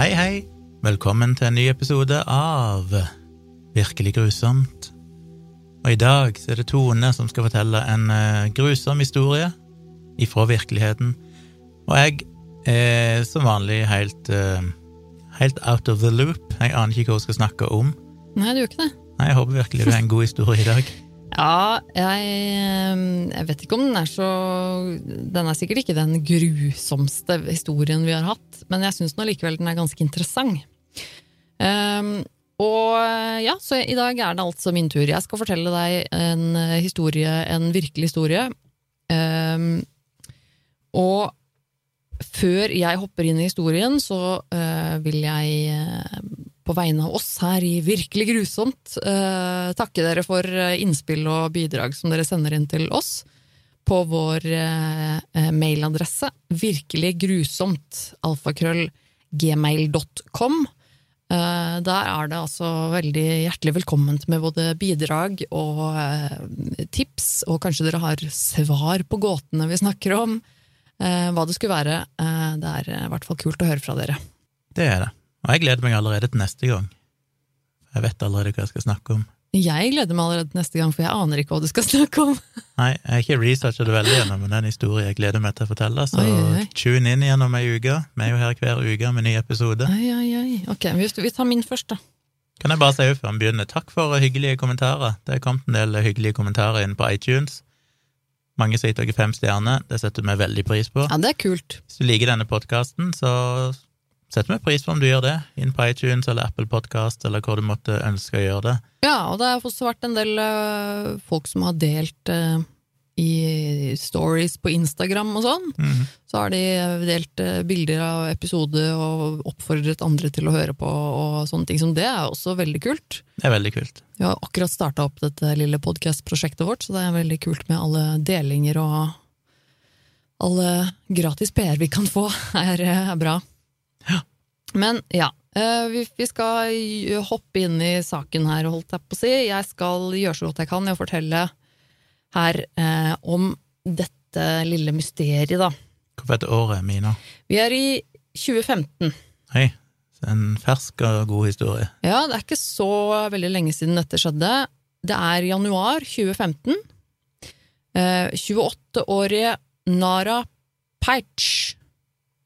Hei, hei! Velkommen til en ny episode av Virkelig grusomt. Og i dag så er det Tone som skal fortelle en eh, grusom historie ifra virkeligheten. Og jeg er som vanlig helt, eh, helt out of the loop. Jeg aner ikke hva hun skal snakke om. Nei, du gjør ikke det. Nei, Jeg håper virkelig det er en god historie i dag. Ja, jeg, jeg vet ikke om den er så Den er sikkert ikke den grusomste historien vi har hatt, men jeg syns likevel den er ganske interessant. Um, og ja, så i dag er det altså min tur. Jeg skal fortelle deg en historie, en virkelig historie. Um, og før jeg hopper inn i historien, så uh, vil jeg uh, på vegne av oss her i Virkelig grusomt eh, takke dere for innspill og bidrag som dere sender inn til oss på vår mailadresse virkeliggrusomt alfakrøll gmail.com. Der er det altså veldig hjertelig velkomment med både bidrag og tips, og kanskje dere har svar på gåtene vi snakker om. Hva det skulle være. Det er i hvert fall kult å høre fra dere. Det er det. Og jeg gleder meg allerede til neste gang. Jeg vet allerede hva jeg skal snakke om. Jeg gleder meg allerede til neste gang, for jeg aner ikke hva du skal snakke om. Nei, jeg har ikke researcha det veldig gjennom, men det er en historie jeg gleder meg til å fortelle, så Oi, oi, tune inn gjennom ei uke. Vi er jo her hver uke med ny episode. Oi, oi, oi. Ok, vi, vi tar min først, da. Kan jeg bare si før vi begynner, takk for hyggelige kommentarer. Det er kommet en del hyggelige kommentarer inn på iTunes. Mange som har gitt dere fem stjerner, det setter vi veldig pris på. Ja, det er kult. Hvis du liker denne podkasten, så setter vi pris på om du gjør det, inn på iTunes eller Apple Podcast, eller hvor du måtte ønske å gjøre det. Ja, og det har også vært en del øh, folk som har delt øh, i stories på Instagram og sånn. Mhm. Så har de delt øh, bilder av episoder og oppfordret andre til å høre på og sånne ting som det er også veldig kult. Det er veldig kult. Vi har akkurat starta opp dette lille podkast-prosjektet vårt, så det er veldig kult med alle delinger og alle gratis PR vi kan få, er, er bra. Men ja, eh, vi, skal hoppe inn i saken her, holdt jeg på å si. Jeg skal gjøre så godt jeg kan i å fortelle her eh, om dette lille mysteriet, da. Hvorfor heter året Mina? Vi er i 2015. Hei, en fersk og god historie. Ja, det er ikke så veldig lenge siden dette skjedde. Det er januar 2015. Eh, 28-årige Nara Peich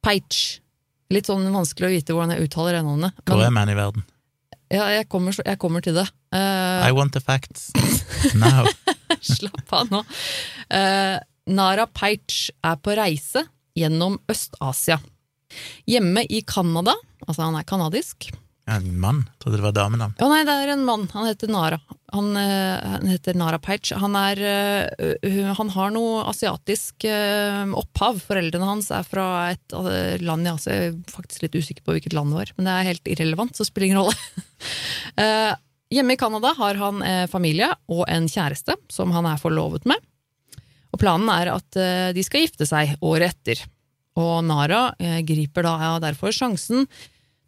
Peich. Litt sånn vanskelig å vite hvordan jeg uttaler det navnet. Hvor er man i verden? ja, jeg, kommer, jeg kommer til det. Uh, I want the facts now. Slapp av nå. Uh, Nara Peich er på reise gjennom Øst-Asia. Hjemme i Canada, altså han er kanadisk En mann? Trodde det var damenavn. Å nei, det er en mann. Han heter Nara. Han, eh, han heter Nara Peich. Han, er, eh, han har noe asiatisk eh, opphav. Foreldrene hans er fra et land i Asia. Jeg er faktisk litt usikker på hvilket land det var, men det er helt irrelevant, så spiller ingen rolle. Hjemme i Canada har han familie og en kjæreste som han er forlovet med. Og planen er at de skal gifte seg året etter. Og Nara griper da derfor sjansen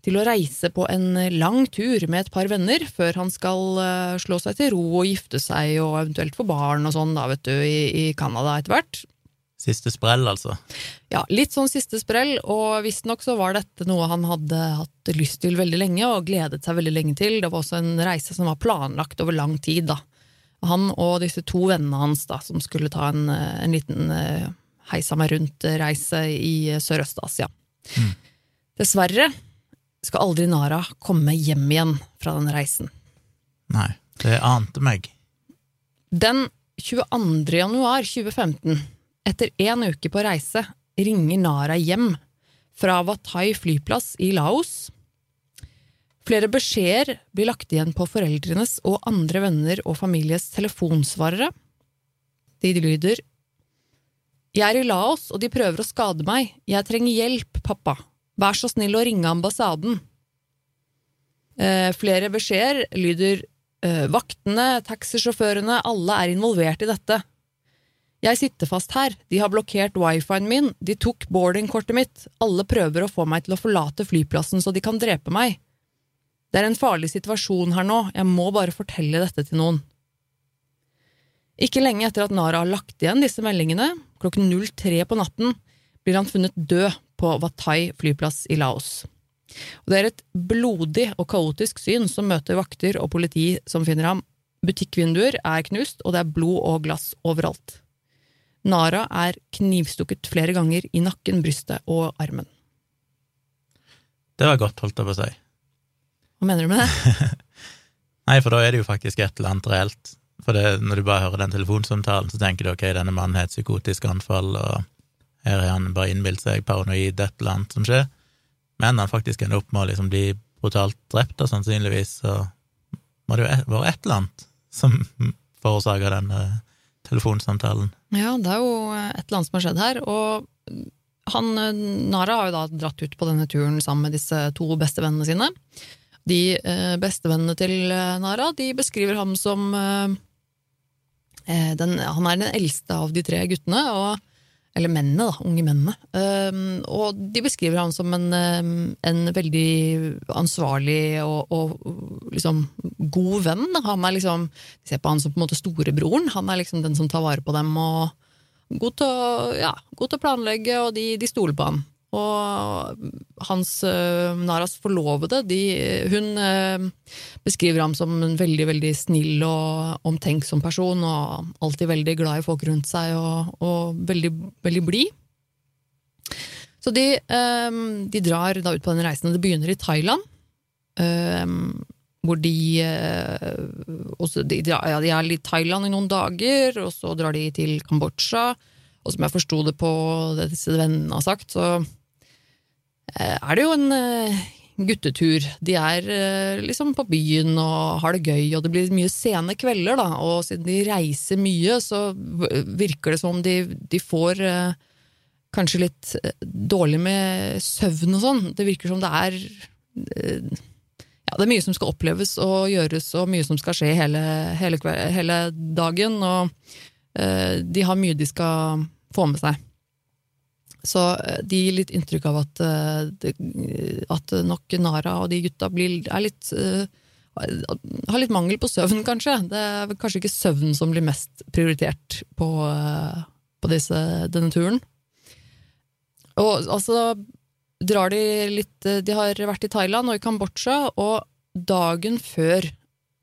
til å reise på en lang tur med et par venner før han skal eh, slå seg til ro og gifte seg og eventuelt få barn og sånn, da, vet du, i, i Canada etter hvert. Siste sprell, altså. Ja, litt sånn siste sprell, og visstnok så var dette noe han hadde hatt lyst til veldig lenge og gledet seg veldig lenge til. Det var også en reise som var planlagt over lang tid, da. Han og disse to vennene hans da, som skulle ta en, eh, en liten eh, heisa meg rundt-reise i Sørøst-Asia. Mm. Dessverre skal aldri Nara komme hjem igjen fra den reisen. Nei, det ante meg. Den 22. januar 2015, etter en uke på reise, ringer Nara hjem fra Watai flyplass i Laos. Flere beskjeder blir lagt igjen på foreldrenes og andre venner og families telefonsvarere. De lyder Jeg er i Laos, og de prøver å skade meg. Jeg trenger hjelp, pappa. Vær så snill å ringe ambassaden. Eh, flere beskjeder lyder eh, Vaktene, taxisjåførene, alle er involvert i dette. Jeg sitter fast her, de har blokkert wifien min, de tok boardingkortet mitt, alle prøver å få meg til å forlate flyplassen så de kan drepe meg. Det er en farlig situasjon her nå, jeg må bare fortelle dette til noen. Ikke lenge etter at Nara har lagt igjen disse meldingene, klokken 03 på natten, blir han funnet død på Watai flyplass i Laos. Og det er et blodig og kaotisk syn som møter vakter og politi som finner ham. Butikkvinduer er knust, og det er blod og glass overalt. Nara er knivstukket flere ganger i nakken, brystet og armen. Det var godt, holdt jeg på å si. Hva mener du med det? Nei, for da er det jo faktisk et eller annet reelt. For det, når du bare hører den telefonsamtalen, så tenker du ok, denne mannen har et psykotisk anfall, og her har han bare innbilt seg paranoid, et eller annet som skjer. Men han faktisk ender opp med å liksom bli brutalt drept, og sannsynligvis så må det jo være et eller annet som forårsaka den telefonsamtalen. Ja, det er jo et eller annet som har skjedd her, og han, Nara har jo da dratt ut på denne turen sammen med disse to bestevennene sine. De eh, bestevennene til Nara de beskriver ham som eh, den, Han er den eldste av de tre guttene, og eller mennene, da, unge mennene. Um, og de beskriver ham som en, um, en veldig ansvarlig og, og, liksom god venn. Han er liksom, De ser på han som på en måte storebroren. Han er liksom den som tar vare på dem og god til å, ja, god til å planlegge, og de, de stoler på ham. Og hans uh, Naras forlovede, de, hun uh, beskriver ham som en veldig veldig snill og omtenksom person, og alltid veldig glad i folk rundt seg, og, og veldig, veldig blid. Så de, um, de, drar da ut på den reisen, og det begynner i Thailand. Hvor de, også, de, ja, de er i Thailand i noen dager, og så drar de til Kambodsja. Og som jeg forsto det på det disse vennene har sagt, så Eh, er det jo en eh, guttetur. De er eh, liksom på byen og har det gøy, og det blir mye sene kvelder, da. Og siden de reiser mye, så virker det som de, de får kanskje litt dårlig med søvn og sånn. Det virker som det er ja, det er mye som skal oppleves og gjøres, og mye som skal skje hele, hele, hele dagen. Og uh, de har mye de skal få med seg. Så eh, de gir litt inntrykk av at, eh, at nok Nara og de gutta blir, litt eh, har litt mangel på søvn, kanskje. Det er kanskje ikke søvn som blir mest prioritert på, på disse, denne turen. Og altså drar de litt De har vært i Thailand og i Kambodsja, og dagen før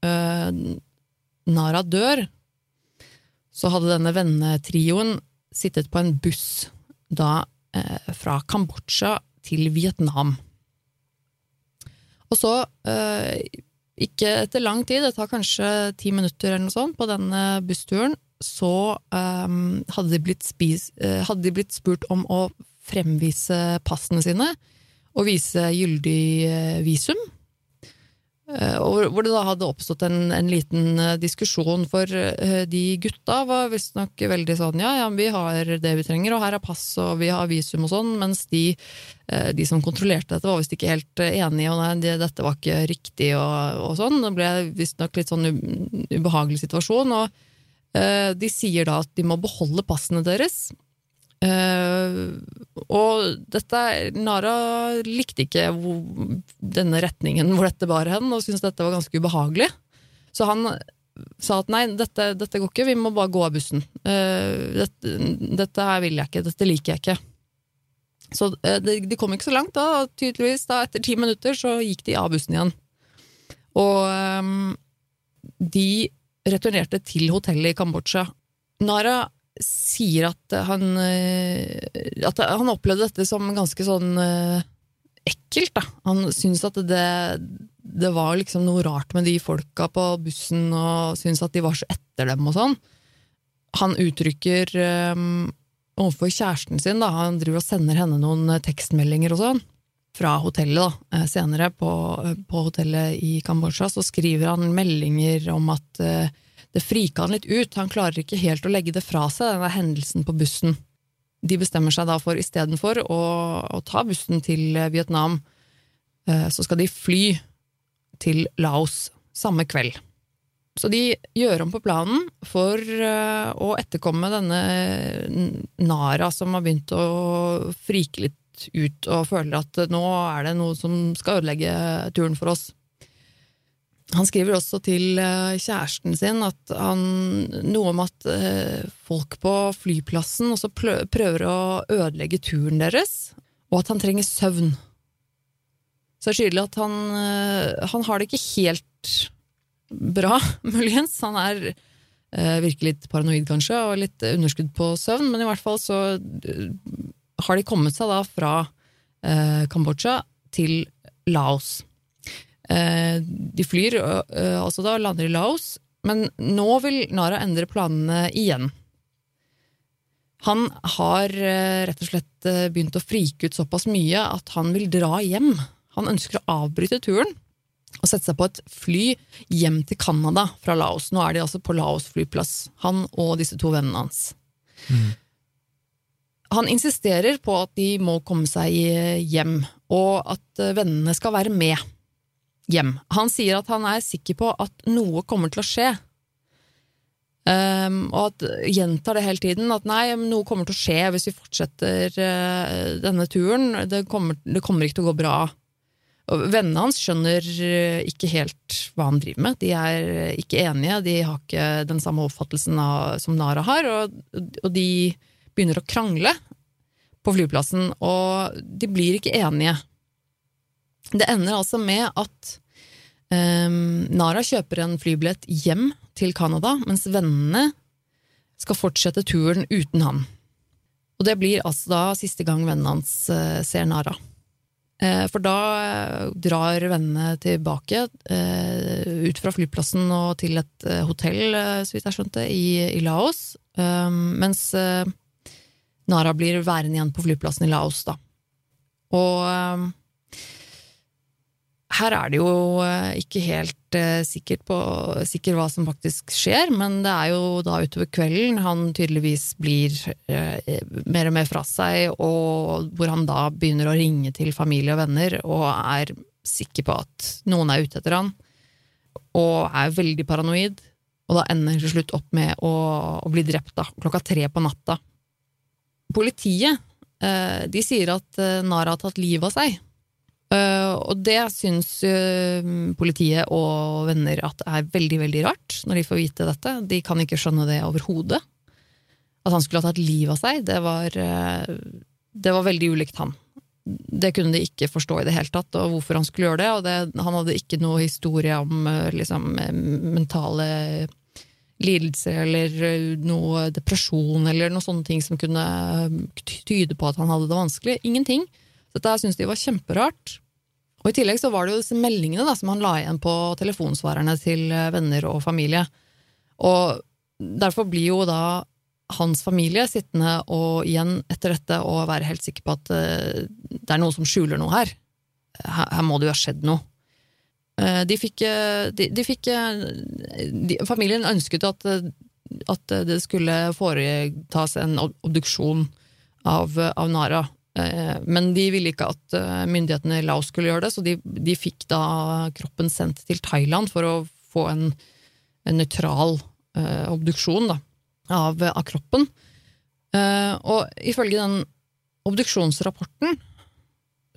uh, Nara dør, så hadde denne vennetrioen sittet på en buss da eh, fra Kambodsja til Vietnam. Og så, eh, ikke etter lang tid, det tar kanskje ti minutter eller noe sånt på denne bussturen, så eh, hadde, de blitt spis, eh, hadde de blitt spurt om å fremvise passene sine og vise gyldig eh, visum. Eh, hvor det da hadde oppstått en, en liten eh, diskusjon, for eh, de gutta var visstnok veldig sånn ja, ja, vi har det vi trenger, og her er pass og vi har visum og sånn, mens de, de som kontrollerte dette, var visst ikke helt enige, og nei, det, dette var ikke riktig og, og sånn. Det ble visstnok litt sånn ubehagelig situasjon, og de sier da at de må beholde passene deres, Uh, og dette Nara likte ikke denne retningen hvor dette bar hen, og syntes dette var ganske ubehagelig. Så han sa at nei, dette, dette går ikke, vi må bare gå av bussen. Uh, dette, dette, her vil jeg ikke, dette liker jeg ikke. Så uh, de, de, kom ikke så langt, da. Og Tydeligvis, da, etter ti minutter så gikk de av bussen igjen. Og um, de returnerte til hotellet i Kambodsja. Nara sier at han, eh, at han opplevde dette som ganske sånn eh, ekkelt. Da. Han syntes at det, det, var liksom noe rart med de folka på bussen, og syntes at de var så etter dem og sånn. Han uttrykker um, overfor kjæresten sin, da, han driver og sender henne noen tekstmeldinger og sånn, fra hotellet da, senere, på, på hotellet i Kambodsja, så skriver han meldinger om at uh, det frika han litt ut, han klarer ikke helt å legge det fra seg, denne hendelsen på bussen. De bestemmer seg da for istedenfor å, å ta bussen til Vietnam, eh, så skal de fly til Laos samme kveld. Så de gjør om på planen for eh, å etterkomme denne Nara som har begynt å frike litt ut og føler at nå er det noe som skal ødelegge turen for oss. Han skriver også til eh, kjæresten sin at han, noe om at eh, folk på flyplassen også prøver å ødelegge turen deres, og at han trenger søvn. Så det er tydelig at han, eh, han har det ikke helt bra, muligens. Han er virker litt paranoid, kanskje, og litt underskudd på søvn, men i hvert fall så har de kommet seg da fra Kambodsja til Laos. Eh, de flyr eh, altså da, lander i Laos, men nå vil Nara endre planene igjen. Han har eh, rett og slett begynt å frike ut såpass mye at han vil dra hjem. Han ønsker å avbryte turen og sette seg på et fly hjem til Canada fra Laos. Nå er de altså på Laos flyplass, han og disse to vennene hans. Mm. Han insisterer på at de må komme seg hjem, og at vennene skal være med hjem. Han sier at han er sikker på at noe kommer til å skje, um, og at gjentar det hele tiden, at nei, noe kommer til å skje hvis vi fortsetter uh, denne turen, det kommer, det kommer ikke til å gå bra. Og Vennene hans skjønner uh, ikke helt hva han driver med, de er ikke enige, de har ikke den samme oppfattelsen av, som Nara har, og, og de begynner å krangle på flyplassen, og de blir ikke enige. Det ender altså med at um, Nara kjøper en flybillett hjem til Canada, mens vennene skal fortsette turen uten han. Og det blir altså da siste gang vennene hans uh, ser Nara. Uh, for da uh, drar vennene tilbake ut fra flyplassen og til et hotell, så vidt jeg skjønte, i, i Laos, um, mens Nara blir værende igjen på flyplassen i Laos, da. Og um, her er det jo uh, ikke helt uh, sikkert, på, sikker hva som faktisk skjer, men det er jo da utover kvelden han tydeligvis blir uh, mer og mer fra seg, og hvor han da begynner å ringe til familie og venner og er sikker på at noen er ute etter han, og er veldig paranoid. Og da ender til slutt opp med å, å bli drept da, klokka tre på natta Politiet eh, de sier at eh, Nara har tatt livet av seg. Eh, og det syns politiet og venner at er veldig, veldig rart, når de får vite dette. De kan ikke skjønne det overhodet. At han skulle ha tatt livet av seg, det var, det var veldig ulikt han. Det kunne de ikke forstå i det hele tatt, og hvorfor han skulle gjøre det. Og det, han hadde ikke noe historie om liksom, mentale lidelse eller eh, noe depresjon eller noen sånne ting som kunne eh, tyde på at han hadde det vanskelig. Ingenting. Dette syntes de var kjemperart. Og I tillegg så var det jo disse meldingene da, som han la igjen på telefonsvarerne til eh, venner og familie. Og derfor blir jo da hans familie sittende og igjen etter dette og være helt sikker på at det er noen som skjuler noe her. Her, må det jo ha skjedd noe. Eh, de fikk, eh, de, de fikk eh, de, Familien ønsket at, at, det skulle foretas en obduksjon av, av, Nara. Men de ville ikke at myndighetene i Laos skulle gjøre det, så de, de fikk da kroppen sendt til Thailand for å få en, en nøytral eh, obduksjon da, av, av, kroppen. Eh, og ifølge den obduksjonsrapporten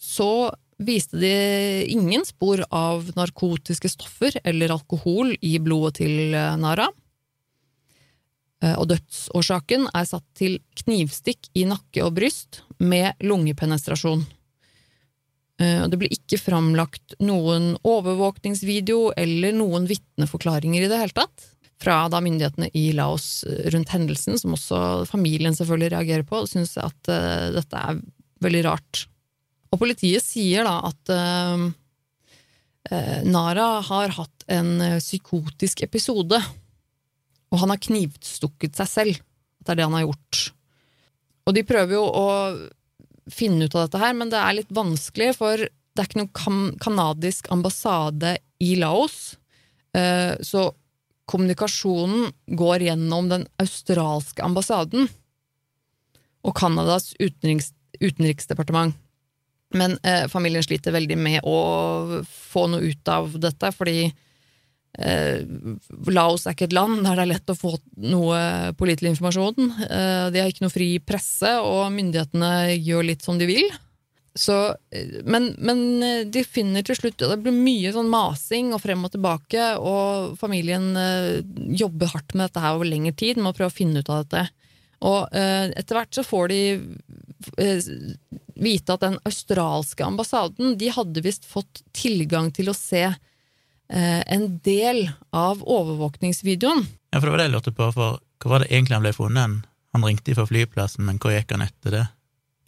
så viste de ingen spor av narkotiske stoffer eller alkohol i blodet til eh, Nara. Eh, og dødsårsaken er satt til knivstikk i nakke og bryst med lungepenetrasjon. Eh, det ble ikke framlagt noen overvåkningsvideo eller noen vitneforklaringer i det hele tatt fra da myndighetene i Laos rundt hendelsen, som også familien selvfølgelig reagerer på, syns at uh, dette er veldig rart. Og politiet sier da at uh, Nara har hatt en psykotisk episode, og han har knivstukket seg selv. Det er det han har gjort. Og de prøver jo å finne ut av dette her, men det er litt vanskelig, for det er ikke noen kanadisk ambassade i Laos. Uh, så kommunikasjonen går gjennom den australske ambassaden og Canadas utenriks, utenriksdepartement. Men eh, familien sliter veldig med å få noe ut av dette, fordi eh, Laos er ikke et land der det er lett å få noe pålitelig informasjon. Eh, de har ikke noe fri presse, og myndighetene gjør litt som de vil. Så, eh, men, men, eh, de finner til slutt Det blir mye sånn masing og frem og tilbake, og familien eh, jobber hardt med dette her over lengre tid med å prøve å finne ut av dette. Og etter hvert så får de vite at den australske ambassaden de hadde visst fått tilgang til å se eh, en del av overvåkningsvideoen. Ja, for det var det jeg lurte på, for hva var det egentlig han ble funnet? Han ringte fra flyplassen, men hvor gikk han etter det?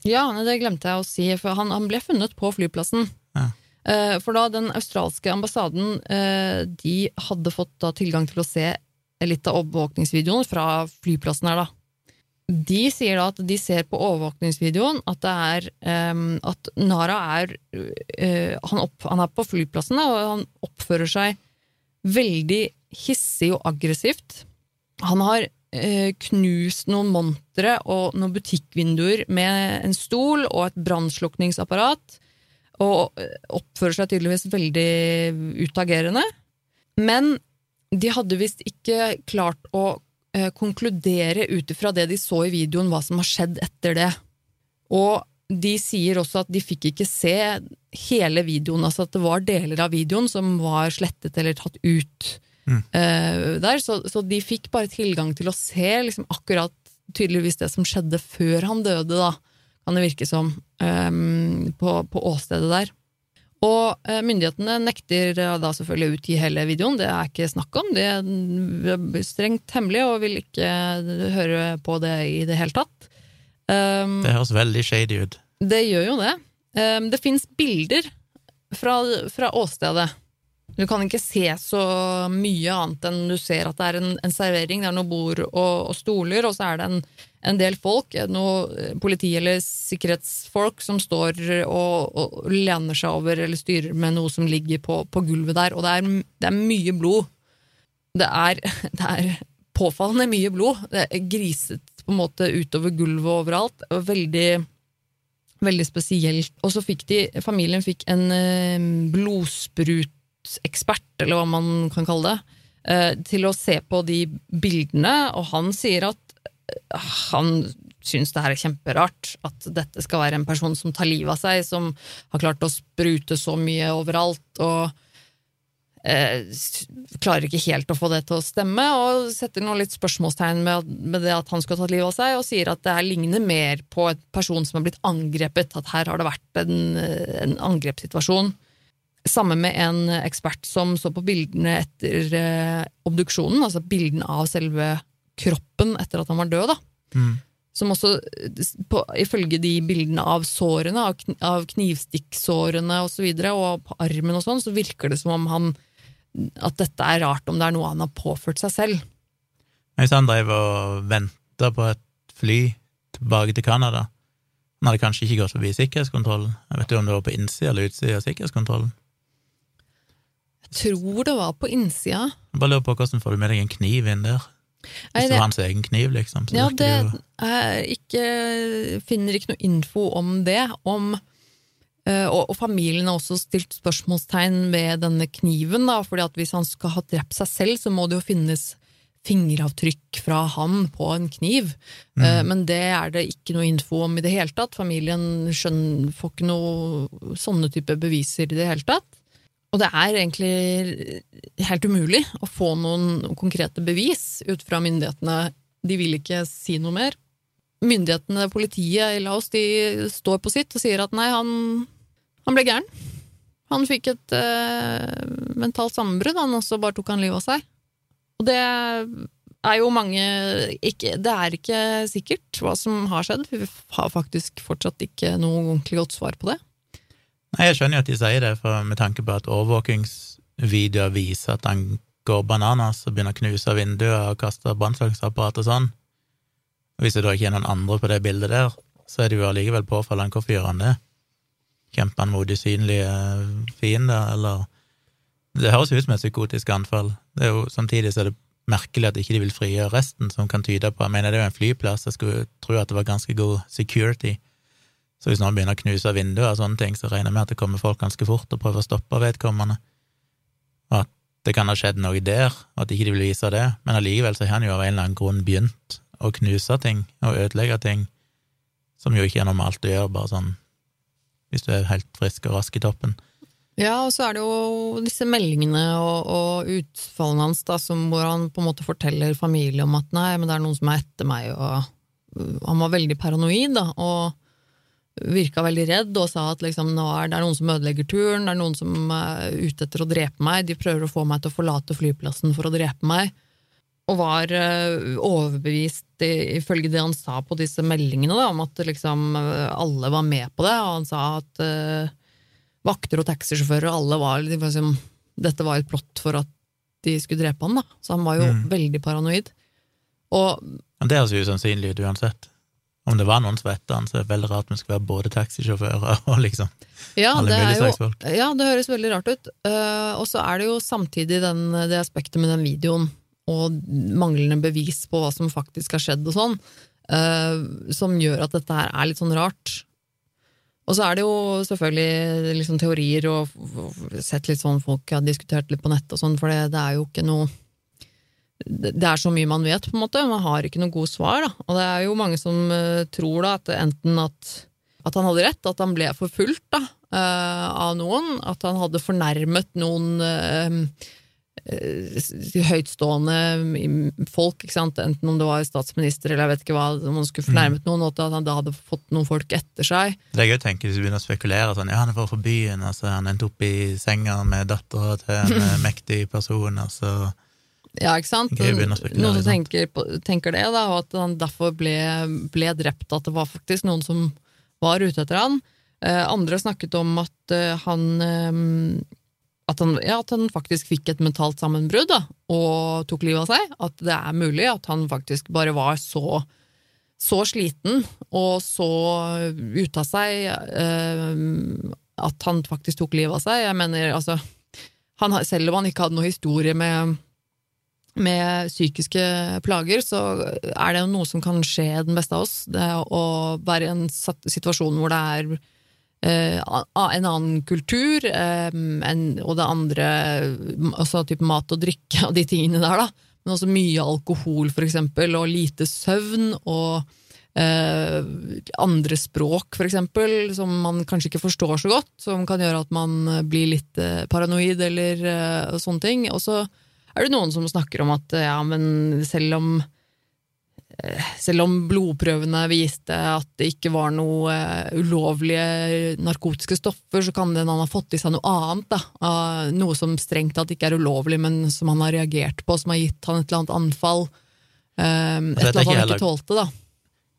Ja, det glemte jeg å si, for han, han ble funnet på flyplassen. Ja. Eh, For da den australske ambassaden eh, de hadde fått tilgang til å se litt av overvåkningsvideoen fra flyplassen her, da. De sier da at de ser på overvåkningsvideoen at det er um, at Nara er uh, han, opp, han er på flyplassen, og han oppfører seg veldig hissig og aggressivt. Han har uh, knust noen montre og noen butikkvinduer med en stol og et brannslukningsapparat og eh, oppfører seg tydeligvis veldig utagerende. Men de hadde visst ikke klart å eh, konkludere ut ifra det de så i videoen, hva som har skjedd etter det. Og de sier også at de fikk ikke se hele videoen, altså at det var deler av videoen som var slettet eller tatt ut Mm. eh, der. Så, så de fikk bare tilgang til å se liksom, akkurat tydeligvis det som skjedde før han døde, da, kan det virke som, ehm, på, på åstedet der. Og eh, myndighetene nekter eh, da selvfølgelig å utgi hele videoen, det er ikke snakk om. Det er strengt hemmelig og vil ikke høre på det i det hele tatt. Um, Det høres veldig shady ut. det gjør jo det. Um, det fins bilder fra, fra åstedet. Du kan ikke se så mye annet enn du ser at det er en, en servering, det er noen bord og, og stoler, og så er det en, en del folk, noe politi- eller sikkerhetsfolk, som står og, og lener seg over eller styrer med noe som ligger på, på gulvet der, og det er, det er mye blod. Det er, det er påfallende mye blod. Det er griset på en måte utover gulvet overalt. og Veldig Veldig spesielt. Og så fikk de, familien fikk en blodsprutekspert, eller hva man kan kalle det, eh, til å se på de bildene, og han sier at eh, han syns det her er kjemperart, at dette skal være en person som tar livet av seg, som har klart å sprute så mye overalt, og eh, klarer ikke helt å få det til å stemme, og setter nå litt spørsmålstegn med, med det at han skal tatt livet av seg, og sier at det her ligner mer på en person som har blitt angrepet, at her har det vært en, en angrepssituasjon. Sammen med en ekspert som så på bildene etter eh, obduksjonen, altså bildene av selve kroppen etter at han var død, da. Mm. Som også, på, ifølge de bildene av sårene, av, kn av knivstikksårene og så videre, og på armen og sånn, så virker det som om han at dette er rart, om det er noe han har påført seg selv. Hvis han drev og venta på et fly tilbake til Canada, han hadde kanskje ikke gått forbi sikkerhetskontrollen. Jeg vet du om det var på innsida eller utsida av sikkerhetskontrollen. Jeg tror det var på innsida. Jeg bare lurer på hvordan får du med deg en kniv inn der? Hvis det var hans egen kniv, liksom. Så Ja, det er ikke Finner ikke noe info om det. Om, eh, og, og familien har også stilt spørsmålstegn ved denne kniven, da, fordi at hvis han skal ha drept seg selv, så må det jo finnes fingeravtrykk fra han på en kniv. Mm. Men det er det ikke noe info om i det hele tatt. Familien skjønner, får ikke noe sånne type beviser i det hele tatt. Og det er egentlig helt umulig å få noen konkrete bevis ut fra myndighetene. De vil ikke si noe mer. Myndighetene, politiet i Laos, de står på sitt og sier at nei, han, han ble gæren. Han fikk et eh, mentalt sammenbrudd, han, og så bare tok han livet av seg. Og det er jo mange ikke, Det er ikke sikkert hva som har skjedd. Vi har faktisk fortsatt ikke noe ordentlig godt svar på det. Nei, jeg skjønner jo at de sier det, for med tanke på at overvåkingsvideoer viser at han går bananas og begynner å knuse vinduer og kaste brannslagsapparat og sånn. Hvis det da ikke er noen andre på det bildet der, så er det jo allikevel påfallende hvorfor gjør han det? Kjemper han mot usynlige fiender, eller Det høres ut som et psykotisk anfall. Det er jo, samtidig så er det merkelig at ikke de vil frigjøre resten, som kan tyde på Jeg mener, det er jo en flyplass, jeg skulle tro at det var ganske god security. Så hvis noen begynner å knuse vinduer og sånne ting, så regner jeg med at det kommer folk ganske fort og prøver å stoppe vedkommende. Og at det kan ha skjedd noe der, og at ikke de vil vise det. Men allikevel så har han jo av en eller annen grunn begynt å knuse ting og ødelegge ting, som jo ikke er normalt å gjøre, bare sånn hvis du er helt frisk og rask i toppen. Ja, og så er det jo disse meldingene og, og utfallene hans, da, som, hvor han på en måte forteller familie om at nei, men det er noen som er etter meg, og han var veldig paranoid, da, og virka veldig redd og sa at liksom, nå er det noen som ødelegger turen, det er noen som er ute etter å drepe meg, de prøver å få meg til å forlate flyplassen for å drepe meg. Og var uh, overbevist, ifølge det han sa på disse meldingene, da, om at liksom, alle var med på det. Og han sa at uh, vakter og taxisjåfører, alle var liksom, Dette var et plott for at de skulle drepe han, da. Så han var jo mm. veldig paranoid. Og Det høres jo usannsynlig ut uansett. Om det var noen som vet han, så er det veldig rart vi skal være både taxisjåfører og liksom ja, alle mulige slags folk. Ja, det høres veldig rart ut. Uh, og så er det jo samtidig den, det aspektet med den videoen og manglende bevis på hva som faktisk har skjedd og sånn, uh, som gjør at dette her er litt sånn rart. Og så er det jo selvfølgelig liksom teorier og, sett litt sånn folk har diskutert litt på nett og sånn, for det, det er jo ikke noe det er så mye man vet, på en måte. Man har ikke noe gode svar. Da. Og det er jo mange som uh, tror da, at enten at, at, han hadde rett, at han ble forfulgt da, uh, av noen, at han hadde fornærmet noen uh, høytstående folk, enten om det var statsminister eller jeg vet ikke hva, om han skulle fornærmet mm. noen, og at han da hadde fått noen folk etter seg. Det er gøy å tenke hvis du begynner å spekulere sånn, ja, han er for byen, altså, han endte opp i senga med dattera til en mektig person, altså ja, ikke sant? Noen som tenker, tenker, det, da, og at han derfor ble, ble, drept, at det var faktisk noen som var ute etter han. Eh, andre snakket om at eh, han, eh, at han ja, at han faktisk fikk et mentalt sammenbrudd da, og tok livet av seg. At det er mulig at han faktisk bare var så, så sliten og så ute av seg eh, at han faktisk tok livet av seg. Jeg mener, altså han, Selv om han ikke hadde noe historie med med psykiske plager, så er det jo noe som kan skje den beste av oss. Det å være i en situasjon hvor det er eh, en annen kultur, eh, en, og det andre altså type mat og drikke og de tingene der, da. Men også mye alkohol, for eksempel, og lite søvn, og eh, andre språk, for eksempel, som man kanskje ikke forstår så godt, som kan gjøre at man blir litt eh, paranoid eller eh, sånne ting. Og så er det noen som snakker om at ja, men selv om eh, selv om blodprøvene viste at det ikke var noe uh, ulovlige narkotiske stoffer, så kan det han ha fått i seg noe annet. Da. Uh, noe som strengt tatt ikke er ulovlig, men som han har reagert på, som har gitt han et eller annet anfall. Et eller annet han ikke tålte, da.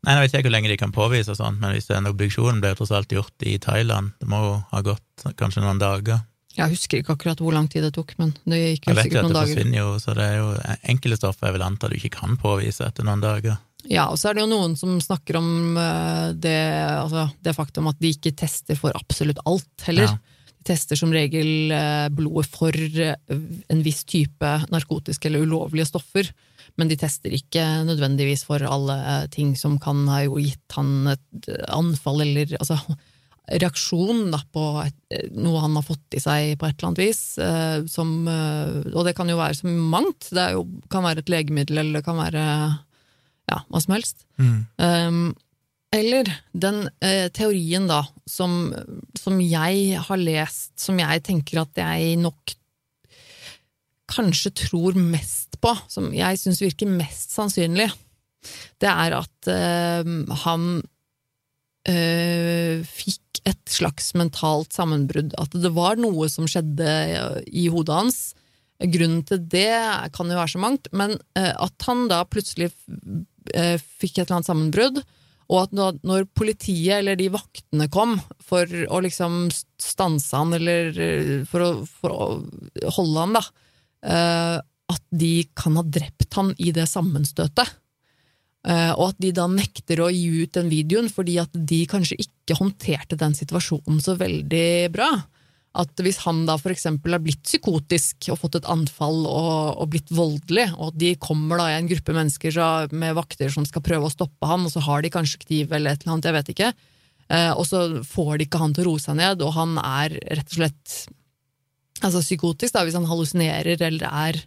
Nei, Jeg vet ikke hvor lenge de kan påvise, sånt, men hvis den obduksjonen ble tross alt gjort i Thailand, det må jo ha gått kanskje noen dager. Jeg husker ikke akkurat hvor lang tid det tok, men det gikk jo sikkert noen dager. Jeg vet jo at det forsvinner jo, så det er jo enkelte stoffer jeg vil anta du ikke kan påvise etter noen dager. Ja, og så er det jo noen som snakker om eh, det, altså, det faktum at de ikke tester for absolutt alt heller. Ja. De tester som regel eh, blodet for eh, en viss type narkotiske eller ulovlige stoffer, men de tester ikke nødvendigvis for alle ting som kan ha gitt han et anfall eller altså reaksjon da, på et, noe han har fått i seg på et eller annet vis. Eh, som, eh, og det kan jo være så mangt. Det jo, kan være et legemiddel, eller det kan være ja, hva som helst. Mm. Um, eller den eh, teorien, da, som, som, jeg har lest, som jeg tenker at jeg nok kanskje tror mest på, som jeg syns virker mest sannsynlig, det er at eh, han fikk et slags mentalt sammenbrudd. At det var noe som skjedde i hodet hans. Grunnen til det kan jo være så mangt, men eh, at han da plutselig eh, fikk et eller annet sammenbrudd, og at når politiet eller de vaktene kom for å liksom stanse han, eller eh, for å, for å holde han, da, at de kan ha drept han i det sammenstøtet. Eh, og at de da nekter å gi ut den videoen fordi at de kanskje ikke håndterte den situasjonen så veldig bra. At hvis han da for eksempel har blitt psykotisk og fått et anfall og, og blitt voldelig, og de kommer da i en gruppe mennesker med vakter som skal prøve å stoppe han, og så har de kanskje kniv eller et eller annet, jeg vet ikke, eh, og så får de ikke han til å roe seg ned, og han er rett og slett altså psykotisk, da, hvis han hallusinerer eller er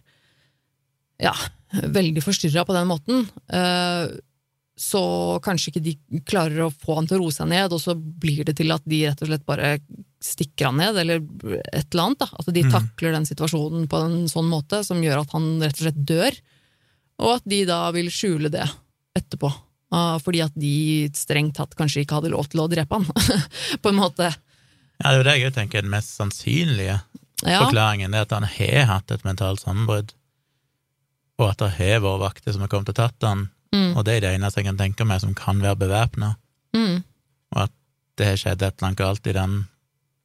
ja, veldig forstyrra på den måten, eh, så kanskje ikke de klarer å få han til å roe seg ned, og så blir det til at de rett og slett bare stikker han ned, eller et eller annet. Da. At de mm. takler den situasjonen på en sånn måte som gjør at han rett og slett dør, og at de da vil skjule det etterpå. ah, fordi at de strengt tatt kanskje ikke hadde lov til å drepe han, på en måte. Ja, det er jo det jeg tenker er den mest sannsynlige Ja, forklaringen, det at han har hatt et mentalt sammenbrudd, og at det har vært vakter som har kommet og tatt han, mm, og det er det eneste jeg kan tenke meg som kan være bevæpna, mm, og at det har skjedd et eller annet galt i den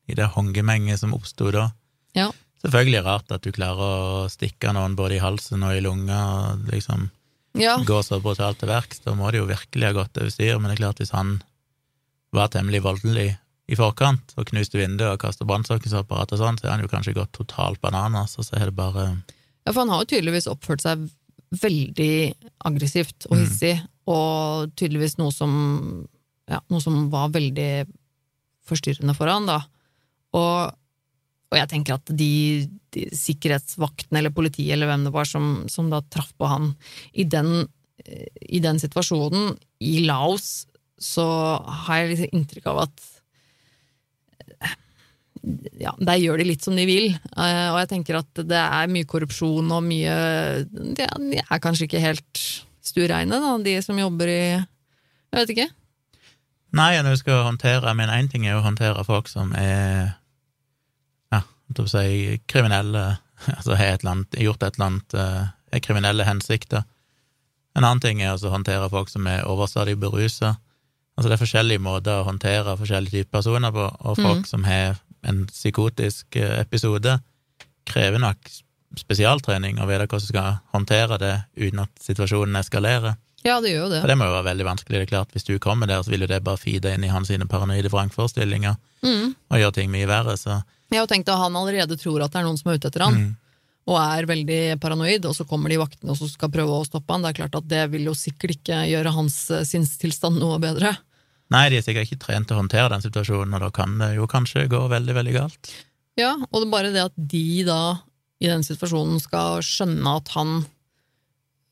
i det hongemenget som oppsto da. Ja. Selvfølgelig rart at du klarer å stikke noen både i halsen og i lunga, og liksom ja, gå så brutalt til verks. Da må det jo virkelig ha gått over styr, men det er klart hvis han var temmelig voldelig i forkant og knuste vinduet og kastet brannslukningsapparat og sånn, så har han jo kanskje gått totalt bananas, og så er det bare Ja, for han har jo tydeligvis oppført seg veldig aggressivt og Mm. hissig, og tydeligvis noe som, ja, noe som var veldig forstyrrende for han, da. Og, og jeg tenker at de, de sikkerhetsvaktene eller politiet eller hvem det var som, som da traff på han i den, i den situasjonen, i Laos, så har jeg liksom inntrykk av at ja, der gjør de litt som de vil, Uh, og jeg tenker at det er mye korrupsjon og mye De er, de er kanskje ikke helt stuereine, da, de som jobber i Jeg vet ikke. Nei, når du skal håndtere Men én ting er å håndtere folk som er ja, jeg si kriminelle, altså har et eller annet, gjort et eller annet eh, er kriminelle hensikter. En annen ting er å håndtere folk som er overstadig berusa. Altså det er forskjellige måter å håndtere forskjellige typer personer på, og folk mm. som har en psykotisk eh, episode, krever nok spesialtrening og vite hvordan du skal håndtere det uten at situasjonen eskalerer. Ja, det gjør jo det. For det må jo være veldig vanskelig. Det er klart, Hvis du kommer der, så vil jo det bare feede inn i hans paranoide vrangforestillinger Mm. og gjøre ting mye verre, så har jo tenkt at han allerede tror at det er noen som er ute etter han, mm. og er veldig paranoid, og så kommer de vaktene og så skal prøve å stoppe han. Det er klart at det vil jo sikkert ikke gjøre hans eh, sinnstilstand noe bedre. Nei, de er sikkert ikke trent til å håndtere den situasjonen, og da kan det jo kanskje gå veldig, veldig galt. Ja, og det er bare det at de da, i den situasjonen, skal skjønne at han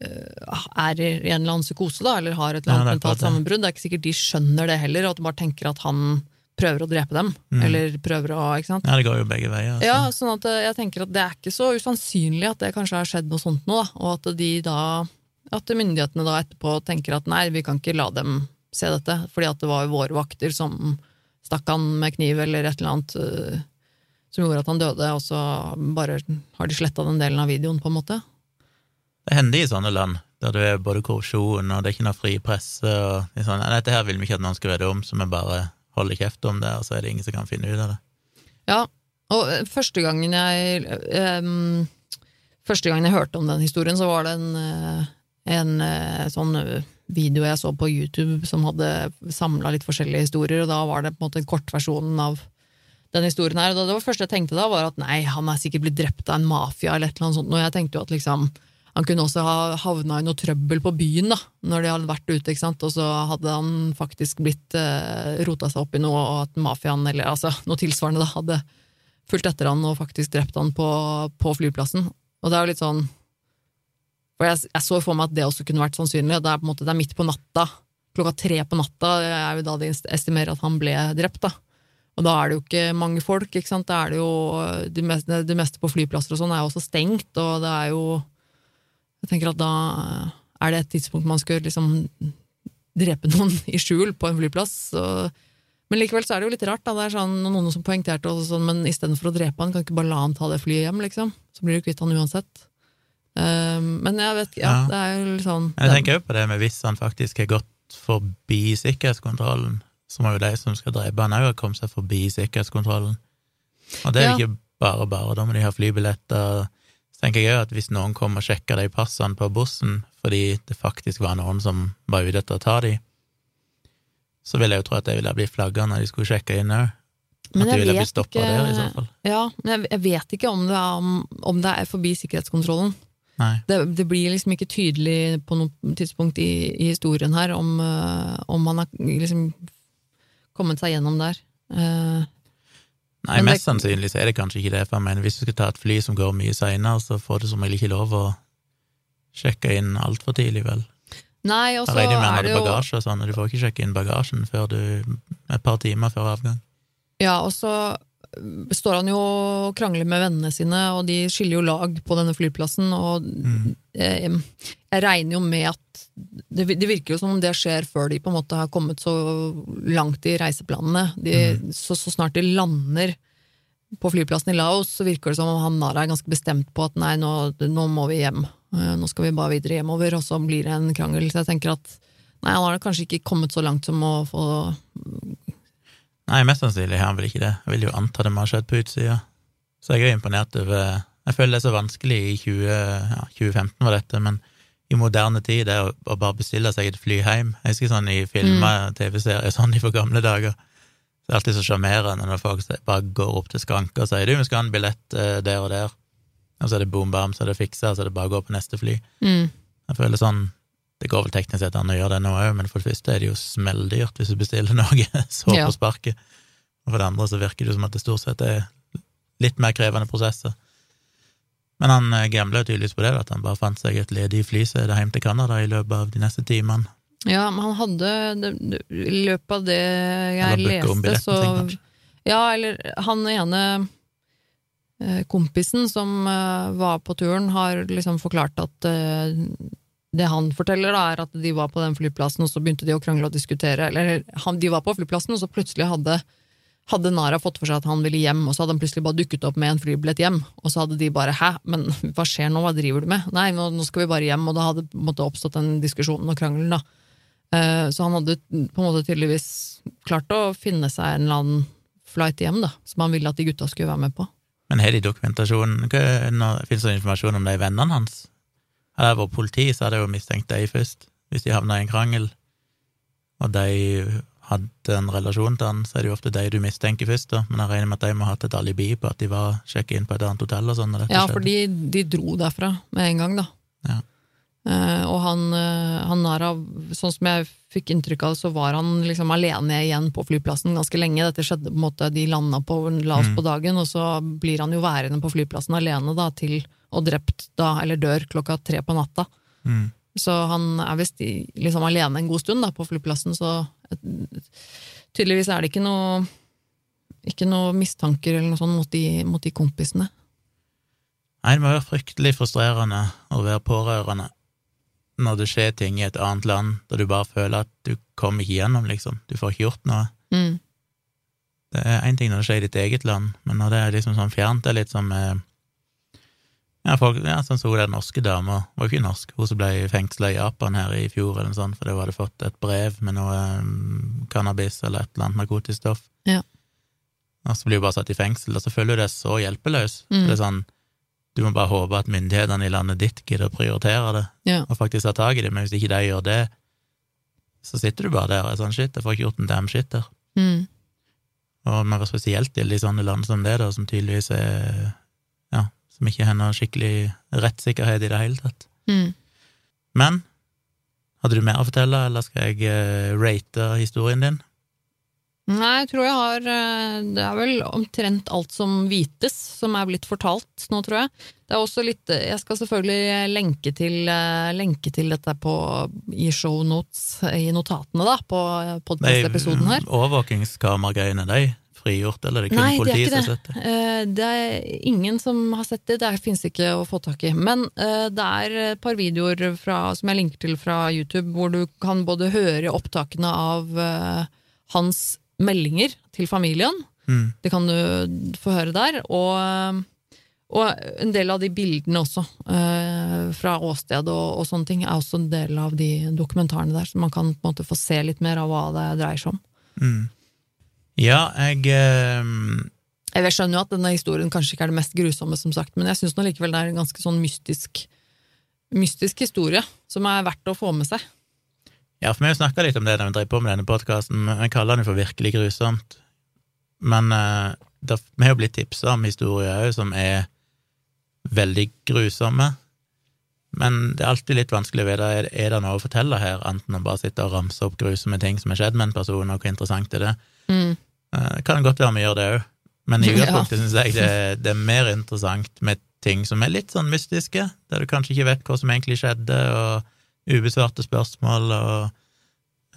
øh, er i en eller annen psykose, da, eller har et eller annet det er mentalt sammenbrudd. Det er ikke sikkert de skjønner det heller, og at de bare tenker at han prøver å drepe dem, Mm. eller prøver å Ikke sant? Ja, det går jo begge veier. Altså. Ja, sånn at øh, jeg tenker at det er ikke så usannsynlig at det kanskje har skjedd noe sånt nå, da, og at de da at myndighetene da etterpå tenker at nei, vi kan ikke la dem se dette, fordi at det var jo våre vakter som stakk han med kniv eller et eller annet øh, som gjorde at han døde, og så bare har de sletta den delen av videoen, på en måte. Det hender i sånne land der det er både korrupsjon og det er ikke noe fri presse og sånn, «Nei, dette her vil vi ikke at noen skal vite om, så vi bare holder kjeft om det, og så er det ingen som kan finne ut av det. Ja, og øh, første gangen jeg um, Første gangen jeg hørte om den historien, så var det en, en sånn øh, video jeg så på YouTube som hadde samla litt forskjellige historier, og da var det på en måte en kortversjonen av den historien her. Og det første jeg tenkte da, var at nei, han er sikkert blitt drept av en mafia eller et eller annet sånt, og jeg tenkte jo at liksom han kunne også ha havna i noe trøbbel på byen da, når de hadde vært ute, ikke sant? og så hadde han faktisk blitt eh, rota seg opp i noe, og at mafiaen, eller altså noe tilsvarende, da, hadde fulgt etter han og faktisk drept han på, på flyplassen. Og det er jo litt sånn For jeg, jeg så for meg at det også kunne vært sannsynlig. Det er på en måte det er midt på natta, klokka tre på natta er jo da de estimerer at han ble drept. da. Og da er det jo ikke mange folk, ikke sant. Da er det jo det meste, det meste på flyplasser og sånn er jo også stengt, og det er jo Jeg tenker at da er det et tidspunkt man skal liksom drepe noen i skjul på en flyplass. Og, men likevel så er det jo litt rart. Da. Det er sånn, noen som poengterte også sånn, men istedenfor å drepe han, kan ikke bare la han ta det flyet hjem, liksom? Så blir du kvitt han uansett. Um, men jeg vet ja, Ja. det er jo litt sånn jeg tenker jo på det med hvis han faktisk har gått forbi sikkerhetskontrollen, så må jo de som skal drepe han òg ha kommet seg forbi sikkerhetskontrollen. Og det er Ja. ikke bare bare, da må de ha flybilletter. Så tenker jeg òg at hvis noen kommer og sjekker de passene på bussen fordi det faktisk var noen som var ute etter å ta de, så vil jeg jo tro at de ville blitt flagga når de skulle sjekke inn òg. Men de jeg ville vet ikke- der. Ja, men jeg, jeg vet ikke om det, er, om det er forbi sikkerhetskontrollen. Det, det blir liksom ikke tydelig på noe tidspunkt i, i historien her om, eh, om han har liksom kommet seg gjennom der. Uh, Nei, mest det- sannsynlig så er det kanskje ikke det, for jeg mener hvis du skal ta et fly som går mye seinere, så får du som regel ikke lov å sjekke inn altfor tidlig, vel. nei, og så er det jo bagasje og sånn, og du får ikke sjekke inn bagasjen før du et par timer før avgang. Ja, og så står han jo og krangler med vennene sine, og de skiller jo lag på denne flyplassen. Og eh, jeg regner jo med at det, det virker jo som om det skjer før de på en måte har kommet så langt i reiseplanene. De, så, så snart de lander på flyplassen i Laos, så virker det som om han Nara er ganske bestemt på at nei, nå, nå må vi hjem. Eh, Nå skal vi bare videre hjemover, og så blir det en krangel. Så jeg tenker at nei, han har kanskje ikke kommet så langt som å få Nei, mest sannsynlig har han vel ikke det. Jeg vil jo anta det må ha skjedd på utsida. Så jeg er jo imponert over Jeg føler det er så vanskelig i 20, ja, 2015 var dette, men i moderne tid det å, bare bestille seg et fly hjem. Jeg husker sånn i filmer, TV-serier, sånn i for gamle dager. Så det er alltid så sjarmerende når folk bare går opp til skranka og sier du, vi skal ha en billett eh, der og der, og så er det boom bam, så er det fiksa, så er det bare å gå på neste fly. mm, Jeg føler sånn Det går vel teknisk sett an å gjøre det nå òg, men for det første er det jo smelldyrt hvis du bestiller noe så Ja. på sparket. Og for det andre så virker det som at det stort sett er litt mer krevende prosesser. Men han eh, gambla tydeligvis på det, at han bare fant seg et ledig flysete hjem til Canada i løpet av de neste timene. Ja, men han hadde I løpet av det jeg leste, så sin. Ja, eller han ene eh, kompisen som eh, var på turen, har liksom forklart at det han forteller, da, er at de var på den flyplassen, og så begynte de å krangle og diskutere. Eller han, de var på flyplassen, og så plutselig hadde hadde Nara fått for seg at han ville hjem, og så hadde han plutselig bare dukket opp med en flybillett hjem, og så hadde de bare 'hæ, men hva skjer nå, hva driver du med?' Nei, nå, nå skal vi bare hjem, og da hadde måte oppstått den diskusjonen og krangelen, da. Eh, Så han hadde på en måte tydeligvis klart å finne seg en eller annen flight hjem, da, som han ville at de gutta skulle være med på. Men har de dokumentasjon Fins det informasjon om de vennene hans? Hadde jeg vært politi, så hadde jeg jo mistenkt deg først, hvis de havna i en krangel, og de hadde en relasjon til han, så er det jo ofte de du mistenker først, da. Men jeg regner med at de må ha hatt et alibi på at de var sjekka inn på et annet hotell og sånn. Ja, for de, de dro derfra med en gang, da. Ja. Eh, og han, eh, han Nara, sånn som jeg fikk inntrykk av det, så var han liksom alene igjen på flyplassen ganske lenge. Dette skjedde på en måte, De landa på Laos Mm. på dagen, og så blir han jo værende på flyplassen alene da, til og drept da, eller dør klokka tre på natta. Mm. Så han er visst liksom alene en god stund da, på flyplassen, så tydeligvis er det ikke noe ikke noe mistanker eller noe sånt mot de, mot de kompisene. Nei, det må være fryktelig frustrerende å være pårørende når det skjer ting i et annet land, da du bare føler at du kommer ikke gjennom, liksom. Du får ikke gjort noe. Mm. Det er én ting når det skjer i ditt eget land, men når det er liksom sånn fjernt, det er litt som eh, ja, folk, ja, sånn som hun den norske dama, var jo ikke norsk, hun som ble fengsla i Japan her i fjor, eller noe sånt, fordi hun hadde fått et brev med noe um, cannabis eller et eller annet narkotisk stoff. Ja. Og så blir hun bare satt i fengsel, og så føler du deg så hjelpeløs. Mm. Det er sånn, du må bare håpe at myndighetene i landet ditt gidder å prioritere det, Ja. og faktisk ta tak i det, men hvis ikke de gjør det, så sitter du bare der og er sånn shit, jeg får ikke gjort en damn shit der. Mm. Og mer spesielt i sånne land som det, da, som tydeligvis er som ikke har noe skikkelig rettssikkerhet i det hele tatt. Mm. Men hadde du mer å fortelle, eller skal jeg eh, rate historien din? Nei, jeg tror jeg har eh, Det er vel omtrent alt som vites, som er blitt fortalt nå, tror jeg. Det er også litt Jeg skal selvfølgelig lenke til, eh, lenke til dette på, i shownotes, i notatene, da, på podkast-episoden her. Overvåkingskameragreiene, de frigjort, eller er det kun Nei, det politiet som har sett det? Eh, Det er ingen som har sett det, det fins ikke å få tak i. Men eh, det er et par videoer fra, som jeg linker til fra YouTube, hvor du kan både høre opptakene av eh, hans meldinger til familien, Mm. det kan du få høre der, og, og en del av de bildene også, eh, fra åsted og, og sånne ting, er også en del av de dokumentarene der, så man kan på en måte få se litt mer av hva det dreier seg om. Mm. Ja, jeg eh, Jeg skjønner jo at denne historien kanskje ikke er det mest grusomme, som sagt, men jeg syns likevel det er en ganske sånn mystisk, mystisk historie som er verdt å få med seg. Ja, for vi har snakka litt om det da vi drev på med denne podkasten. Vi kaller den jo for virkelig grusomt. Men eh, det, vi har jo blitt tipsa om historier òg som er veldig grusomme. Men det er alltid litt vanskelig å vite er, er det noe å fortelle her, enten å bare sitte og ramse opp grusomme ting som har skjedd med en person, og hvor interessant er det. Mm. Eh, Det kan godt være vi gjør det òg, men i Ja. utgangspunktet syns jeg det, det er mer interessant med ting som er litt sånn mystiske, der du kanskje ikke vet hva som egentlig skjedde, og ubesvarte spørsmål og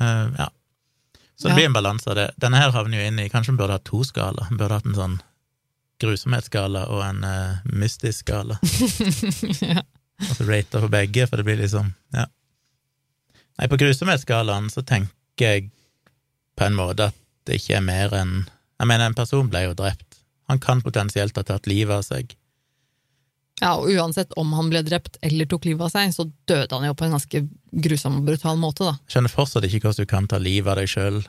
uh, ja. Så det Ja. blir en balanse av det. Denne her havner jo inn i Kanskje vi burde hatt to skala. Vi burde hatt en sånn grusomhetsskala og en uh, mystisk skala. ja. så rater for begge, for det blir liksom Ja. Nei, på grusomhetsskalaen så tenker jeg på en måte at det ikke er mer enn Jeg mener, en person ble jo drept. Han kan potensielt ha tatt livet av seg. Ja, og uansett om han ble drept eller tok livet av seg, så døde han jo på en ganske grusom og brutal måte, da. Jeg skjønner fortsatt ikke hvordan du kan ta livet av deg sjøl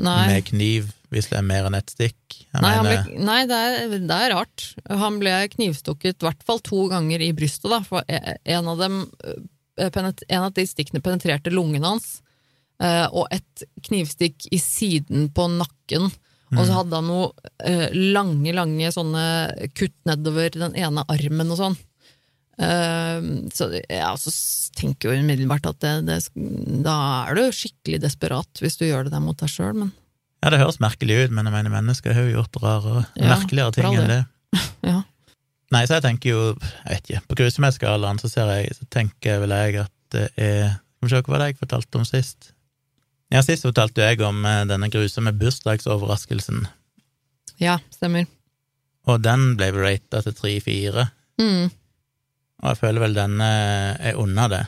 med kniv hvis det er mer enn ett stikk. Nei, ble, nei det, er, det, er, rart. Han ble knivstukket i hvert fall to ganger i brystet, da, for e, en av dem eh, en av de stikkene penetrerte lungene hans, og et knivstikk i siden på nakken. Mm. Og så hadde han noe eh, lange, lange sånne kutt nedover den ene armen og sånn. Uh, så ja, så tenker jo umiddelbart at det, det, da er du skikkelig desperat hvis du gjør det der mot deg sjøl, men Ja, det høres merkelig ut, men jeg mener mennesker har jo gjort rare, ja, merkeligere ting enn det. ja. Nei, så jeg tenker jo, jeg vet ikke, på grusomhetsskalaen så, ser jeg, så tenker vel jeg at det er Skal vi se, hva var det jeg fortalte om sist? Ja, Sist fortalte jeg om eh, denne grusomme bursdagsoverraskelsen. Ja, stemmer. Og den ble rata til tre-fire. Mm. Og jeg føler vel denne er unna det.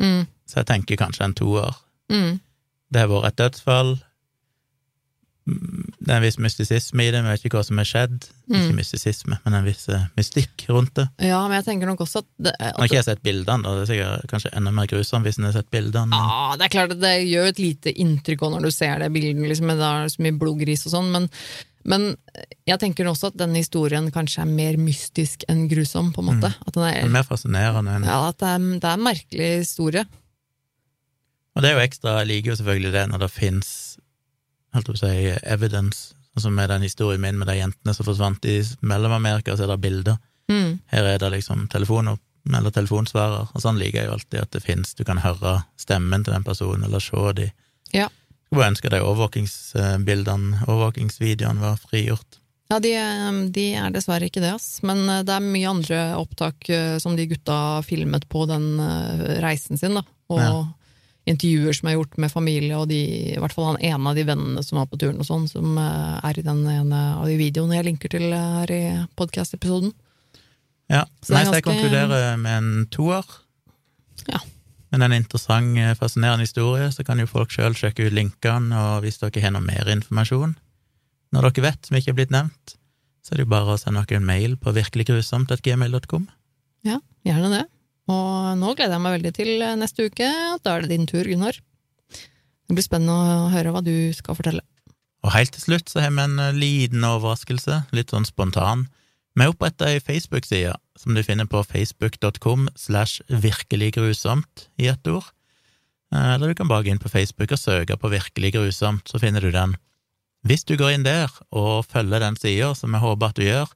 Mm. Så jeg tenker kanskje en toer. Mm. Det har vært et dødsfall. Det er en viss mystisisme i det, vi vet ikke hva som har skjedd. Mm. Ikke mystisisme, men en viss uh, mystikk rundt det. Ja, men jeg tenker nok også at, det, at Nå har ikke jeg sett bildene, da. Det er sikkert kanskje enda mer grusomt hvis en har sett bildene. Men... Ja, det er klart at det gjør et lite inntrykk når du ser det bildet, liksom, det er så mye blodgris og sånn, men, men jeg tenker også at denne historien kanskje er mer mystisk enn grusom, på en måte. Mm. At den er, mer fascinerende enn Ja, at det er, det er en merkelig historie. Og det er jo ekstra, jeg liker jo selvfølgelig det når det fins holdt på å si, evidence, altså med den historien min med de jentene som forsvant i Mellom-Amerika, så er det bilder. Mm. Her er det liksom telefon eller telefonsvarer, og sånn liker jeg jo alltid at det fins, du kan høre stemmen til den personen, eller se de. Ja. Skulle bare ønsker de overvåkingsbildene, overvåkingsvideoene var frigjort. Ja, de, de, er dessverre ikke det, ass. Men eh, det er mye andre opptak eh, som de gutta filmet på den eh, reisen sin, da. Og ja intervjuer som er gjort med familie, og de, i hvert fall han ene av de vennene som var på turen, og sånn, som eh, er i den ene av de videoene jeg linker til eh, her i podkast-episoden. Ja. Så Nei, så jeg konkluderer med en toer. Ja. Men en interessant, eh, fascinerende historie, så kan jo folk sjøl sjekke ut linkene, og hvis dere har noe mer informasjon når dere vet som ikke er blitt nevnt, så er det jo bare å sende dere en mail på virkeliggrusomt.gmail.com. Ja, gjerne det. Og nå gleder jeg meg veldig til neste uke. Da er det din tur, Gunnar. Det blir spennende å høre hva du skal fortelle. Og helt til slutt så har vi en eh, liten overraskelse, litt sånn spontan. Vi har oppretta ei Facebook-side som du finner på facebook.com slash virkelig grusomt i ett ord. Eh, eller du kan bare gå inn på Facebook og søke på Virkelig grusomt, så finner du den. Hvis du går inn der og følger den sida, som jeg håper at du gjør,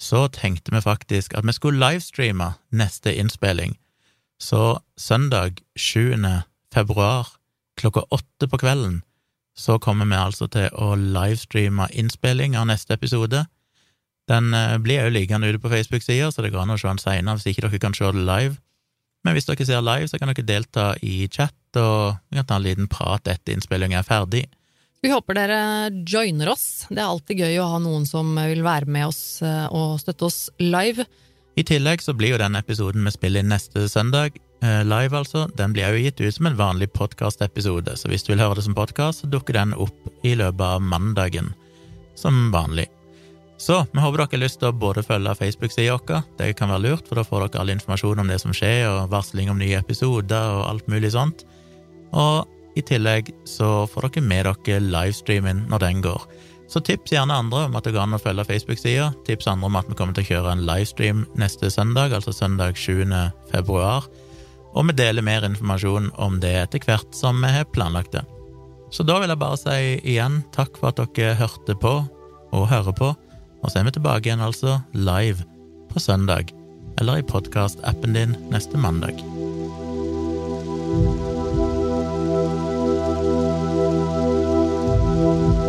så tenkte vi faktisk at vi skulle livestreame neste innspilling. Så søndag 7. februar klokka åtte på kvelden så kommer vi altså til å livestreame innspilling av neste episode. Den eh, blir òg liggende ute på Facebook-sida, så det går an å se den seinere hvis ikke dere kan se det live. Men hvis dere ser live, så kan dere delta i chat, og vi kan ta en liten prat etter innspillinga er ferdig. Vi håper dere joiner oss. Det er alltid gøy å ha noen som vil være med oss eh, og støtte oss live. I tillegg så blir jo den episoden vi spiller inn neste søndag, eh, live altså, den blir jo gitt ut som en vanlig podkastepisode, så hvis du vil høre det som podkast, så dukker den opp i løpet av mandagen, som vanlig. Så vi håper dere har lyst til å både følge Facebook-sida vår, det kan være lurt, for da får dere all informasjon om det som skjer, og varsling om nye episoder og alt mulig sånt. Og i tillegg så får dere med dere livestreamen når den går. Så tips gjerne andre om at det går an å følge Facebook-sida. Tips andre om at vi kommer til å kjøre en livestream neste søndag, altså søndag 7. februar. Og vi deler mer informasjon om det etter hvert som vi har planlagt det. Så da vil jeg bare si igjen takk for at dere hørte på og hører på, og så er vi tilbake igjen altså live på søndag, eller i podkast-appen din neste mandag. you